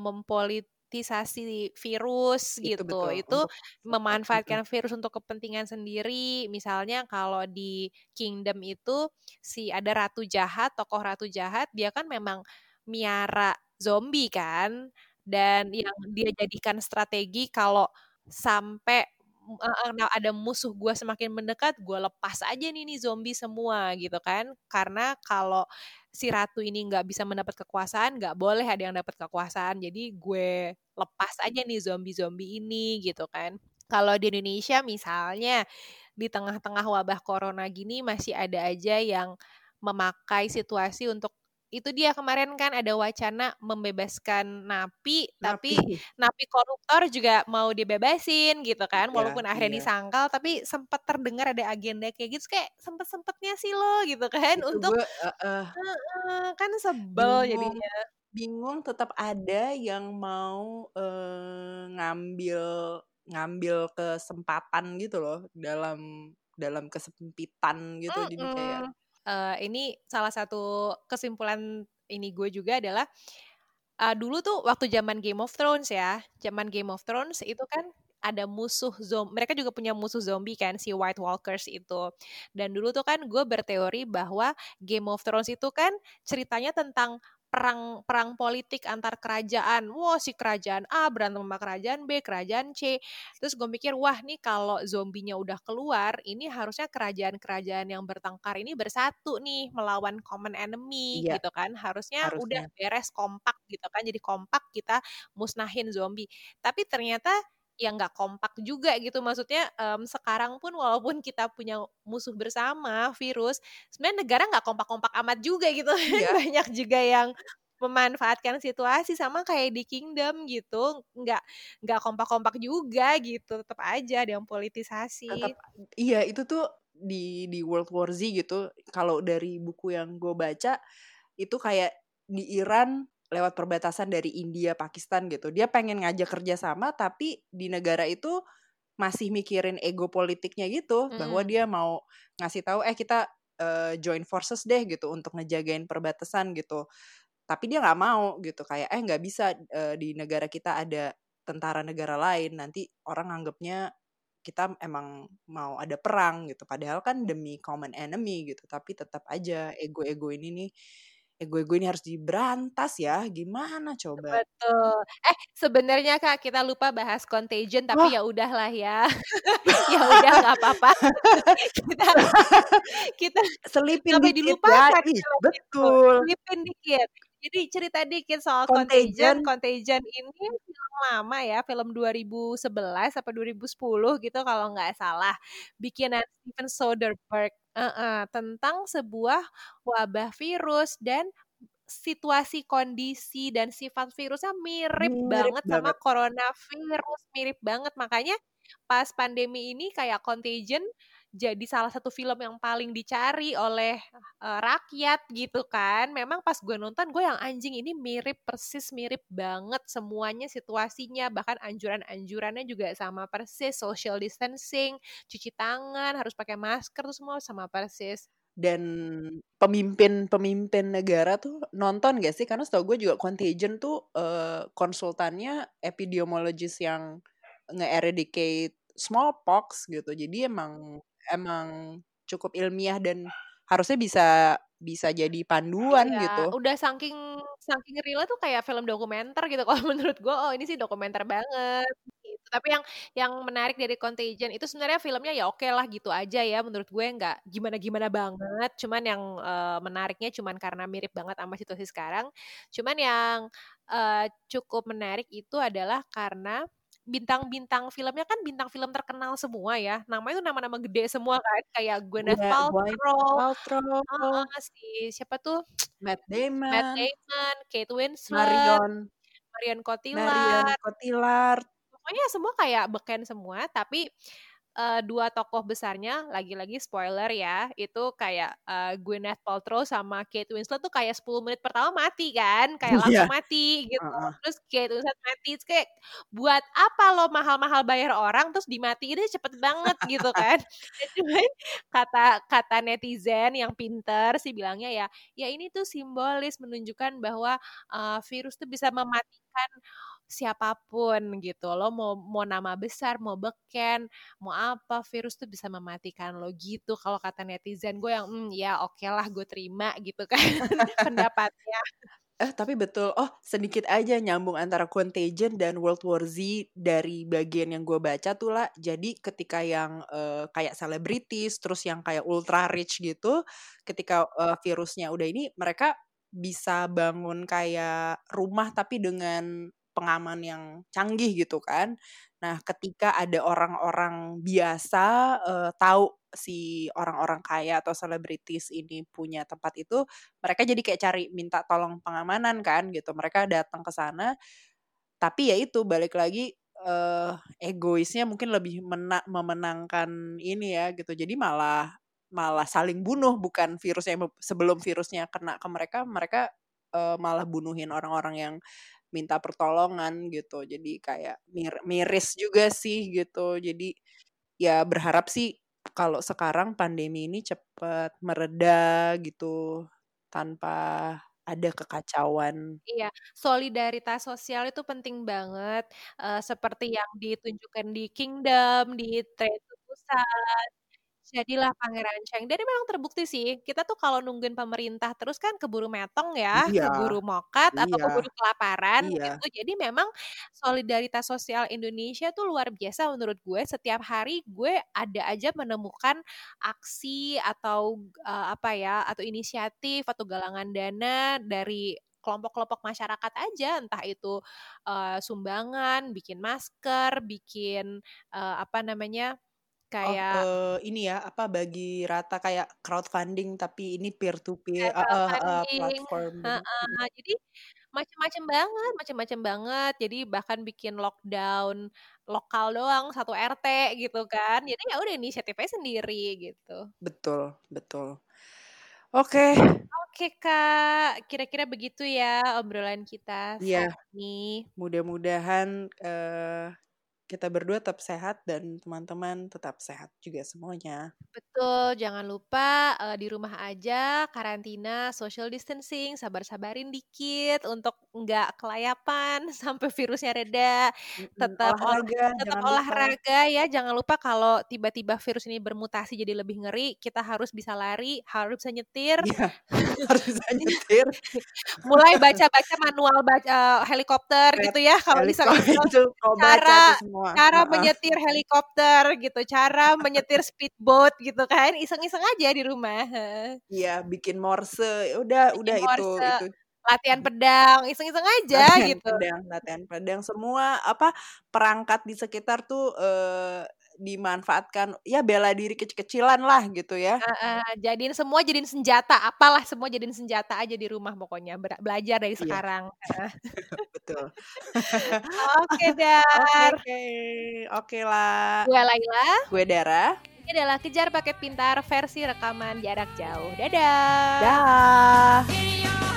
mempolitisasi virus Itu gitu. betul. Itu Untuk memanfaatkan virus untuk kepentingan sendiri. Misalnya kalau di Kingdom itu si ada ratu jahat, tokoh ratu jahat, dia kan memang miara zombie kan, dan yang dia jadikan strategi kalau sampai uh, ada musuh gue semakin mendekat, gue lepas aja nih nih zombie semua gitu kan. Karena kalau si ratu ini nggak bisa mendapat kekuasaan, nggak boleh ada yang dapat kekuasaan. Jadi gue lepas aja nih zombie-zombie ini gitu kan. Kalau di Indonesia misalnya di tengah-tengah wabah corona gini masih ada aja yang memakai situasi untuk itu dia kemarin kan ada wacana membebaskan napi, napi. tapi napi koruptor juga mau dibebasin gitu kan iya, walaupun ya, akhirnya iya. disangkal tapi sempat terdengar ada agenda kayak gitu kayak sempet sempetnya sih lo gitu kan itu untuk gue, uh, uh, uh, uh, kan sebel bingung, jadinya bingung tetap ada yang mau uh, ngambil ngambil kesempatan gitu loh dalam dalam kesempitan gitu mm -mm. jadi kayak uh, ini salah satu kesimpulan ini gue juga adalah uh, dulu tuh waktu zaman Game of Thrones ya, zaman Game of Thrones itu kan ada musuh zombie. Mereka juga punya musuh zombie kan si White Walkers itu. Dan dulu tuh kan gue berteori bahwa Game of Thrones itu kan ceritanya tentang perang perang politik antar kerajaan. Wah, si kerajaan A berantem sama kerajaan B, kerajaan C. Terus gue mikir, wah nih kalau zombinya udah keluar, ini harusnya kerajaan-kerajaan yang bertengkar ini bersatu nih melawan common enemy iya, gitu kan. Harusnya, harusnya udah beres kompak gitu kan. Jadi kompak kita musnahin zombie. Tapi ternyata yang nggak kompak juga gitu. Maksudnya um, sekarang pun walaupun kita punya musuh bersama virus sebenarnya negara nggak kompak-kompak amat juga gitu. Iya. banyak juga yang memanfaatkan situasi sama kayak di Kingdom gitu. Nggak nggak kompak-kompak juga gitu. Tetap aja ada yang politisasi. Tetap, iya itu tuh di di World War Z gitu. Kalau dari buku yang gue baca itu kayak di Iran lewat perbatasan dari India Pakistan gitu. Dia pengen ngajak kerjasama tapi di negara itu masih mikirin ego politiknya gitu mm. bahwa dia mau ngasih tahu eh kita uh, join forces deh gitu untuk ngejagain perbatasan gitu. Tapi dia nggak mau gitu kayak eh nggak bisa uh, di negara kita ada tentara negara lain nanti orang anggapnya kita emang mau ada perang gitu. Padahal kan demi common enemy gitu tapi tetap aja ego-ego ini nih ego-ego ini harus diberantas ya. Gimana coba? Betul. Eh, sebenarnya Kak, kita lupa bahas contagion tapi ya udahlah ya. ya udah nggak apa-apa. kita kita selipin dikit dilupakan ya. Betul. Selipin dikit. Jadi cerita dikit soal Contagion. Contagion ini film lama ya, film 2011 atau 2010 gitu kalau nggak salah. Bikinan Steven Soderbergh uh -uh, tentang sebuah wabah virus dan situasi kondisi dan sifat virusnya mirip, mirip banget, banget sama coronavirus, mirip banget. Makanya pas pandemi ini kayak Contagion jadi salah satu film yang paling dicari oleh uh, rakyat gitu kan. Memang pas gue nonton gue yang anjing ini mirip persis mirip banget semuanya situasinya bahkan anjuran-anjurannya juga sama persis social distancing, cuci tangan, harus pakai masker tuh semua sama persis dan pemimpin-pemimpin negara tuh nonton gak sih? Karena setahu gue juga Contagion tuh uh, konsultannya epidemiologis yang nge-eradicate smallpox gitu. Jadi emang emang cukup ilmiah dan harusnya bisa bisa jadi panduan iya, gitu. Udah saking saking real tuh kayak film dokumenter gitu kalau menurut gue oh ini sih dokumenter banget gitu. Tapi yang yang menarik dari Contagion itu sebenarnya filmnya ya oke okay lah gitu aja ya menurut gue nggak gimana-gimana banget. Cuman yang uh, menariknya cuman karena mirip banget sama situasi sekarang. Cuman yang uh, cukup menarik itu adalah karena bintang-bintang filmnya kan bintang film terkenal semua ya. Namanya itu nama-nama gede semua kan, kayak Gwyneth yeah, Paltrow, Paltrow. Uh, si siapa tuh? Matt Damon, Matt Damon, Kate Winslet, Marion, Marion Cotillard. Marion Cotillard. Pokoknya semua kayak beken semua, tapi uh, dua tokoh besarnya lagi-lagi spoiler ya itu kayak uh, Gwyneth Paltrow sama Kate Winslet tuh kayak 10 menit pertama mati kan kayak langsung Iya. mati gitu Heeh. terus Kate Winslet mati Terus kayak buat apa lo mahal-mahal bayar orang terus dimatiin cepet banget gitu kan cuman kata kata netizen yang pinter sih bilangnya ya ya ini tuh simbolis menunjukkan bahwa uh, virus tuh bisa mematikan siapa pun gitu lo mau mau nama besar mau beken mau apa virus tuh bisa mematikan lo gitu. Kalau kata netizen gue yang hmm, ya oke lah gue terima gitu kan pendapatnya. Eh tapi betul, oh sedikit aja nyambung antara Contagion dan World War Z dari bagian yang gue baca tuh lah. Jadi ketika yang eh, kayak selebritis, terus yang kayak ultra rich gitu, ketika eh, virusnya udah ini, mereka bisa bangun kayak rumah tapi dengan pengaman yang canggih gitu kan. Nah ketika ada orang-orang biasa eh, tahu si orang-orang kaya atau selebritis ini punya tempat itu, mereka jadi kayak cari minta tolong pengamanan kan gitu. Mereka datang ke sana, tapi ya itu balik lagi eh, egoisnya mungkin lebih mena- memenangkan ini ya gitu. Jadi malah malah saling bunuh bukan virusnya sebelum virusnya kena ke mereka, mereka eh, malah bunuhin orang-orang yang minta pertolongan gitu. Jadi kayak mir- miris juga sih gitu. Jadi ya berharap sih kalau sekarang pandemi ini cepat mereda gitu tanpa ada kekacauan. Iya, solidaritas sosial itu penting banget. eh, seperti yang ditunjukkan di Kingdom, di Train to Busan. Jadilah Pangeran Cheng. Dan memang terbukti sih, kita tuh kalau nungguin pemerintah terus kan keburu metong ya, Iya, keburu mokat atau iya, keburu kelaparan iya. gitu. Jadi memang solidaritas sosial Indonesia tuh luar biasa menurut gue. Setiap hari gue ada aja menemukan aksi atau eh, apa ya, atau inisiatif atau galangan dana dari kelompok-kelompok masyarakat aja, entah itu eh, sumbangan, bikin masker, bikin eh, apa namanya Oh, kayak eh, ini ya apa bagi rata kayak crowdfunding tapi ini peer to peer eh, crowdfunding, platform heeh, Mm-mm. jadi macem-macem banget, macem-macem banget. Jadi bahkan bikin lockdown lokal doang satu RT gitu kan. Jadi ya udah inisiatifnya sendiri gitu. Betul, betul. Oke, Oke Kak, kira-kira begitu ya obrolan kita saat ini. mudah-mudahan eh, kita berdua tetap sehat dan teman-teman tetap sehat juga semuanya. Betul, jangan lupa eh, di rumah aja, karantina, social distancing, sabar-sabarin dikit untuk nggak kelayapan sampai virusnya reda. Tetap olah, olahraga tetap jangan lupa. olahraga ya, jangan lupa kalau tiba-tiba virus ini bermutasi jadi lebih ngeri, kita harus bisa lari, harus bisa nyetir, Iya, harus bisa nyetir. mulai baca-baca manual baca eh, helikopter Pet, gitu ya, kalau iseng-iseng itu baca cara tuh semua. cara menyetir helikopter gitu, cara menyetir speedboat gitu kan, iseng-iseng aja di rumah. Iya, bikin morse. Ya Udah, Bikin udah itu morse, itu latihan pedang, iseng-iseng aja latihan gitu. pedang, latihan pedang semua apa perangkat di sekitar tuh eh, dimanfaatkan ya bela diri kecil-kecilan lah gitu ya. Heeh, jadiin semua jadiin senjata, apalah semua jadiin senjata aja di rumah pokoknya. Ber- belajar dari Iya, sekarang. Betul. Oke, Oke, Dar. oke. Oke lah. Gue Laila. Gue Dara. Ini adalah Kejar Paket Pintar versi rekaman jarak jauh. Dadah. Dah.